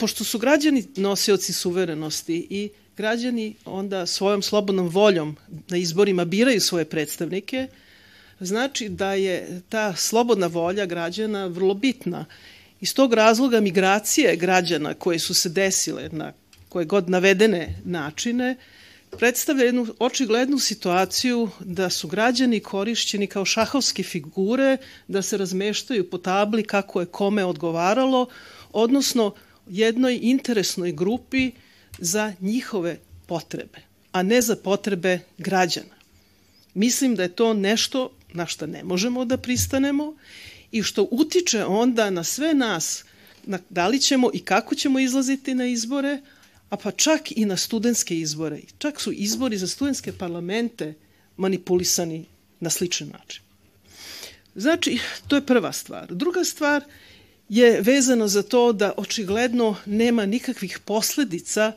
pošto su građani nosioci suverenosti i građani onda svojom slobodnom voljom na izborima biraju svoje predstavnike, znači da je ta slobodna volja građana vrlo bitna. Iz tog razloga migracije građana koje su se desile na koje god navedene načine, predstavlja jednu očiglednu situaciju da su građani korišćeni kao šahovske figure, da se razmeštaju po tabli kako je kome odgovaralo, odnosno jednoj interesnoj grupi za njihove potrebe, a ne za potrebe građana. Mislim da je to nešto na što ne možemo da pristanemo i što utiče onda na sve nas, na da li ćemo i kako ćemo izlaziti na izbore, a pa čak i na studentske izbore. Čak su izbori za studentske parlamente manipulisani na sličan način. Znači, to je prva stvar. Druga stvar je vezano za to da očigledno nema nikakvih posledica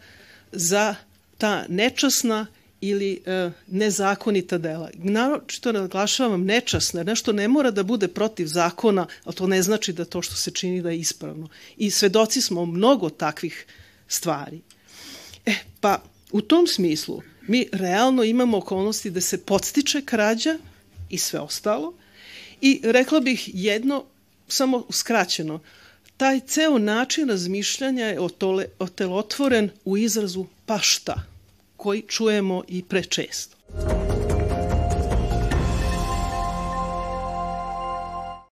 za ta nečasna ili e, nezakonita dela. Naročito naglašavam nečasne, nešto ne mora da bude protiv zakona, ali to ne znači da to što se čini da je ispravno. I svedoci smo mnogo takvih stvari. E, pa u tom smislu mi realno imamo okolnosti da se podstiče krađa i sve ostalo i rekla bih jedno, samo skraćeno, taj ceo način razmišljanja je otelotvoren u izrazu pa šta, koji čujemo i prečesto.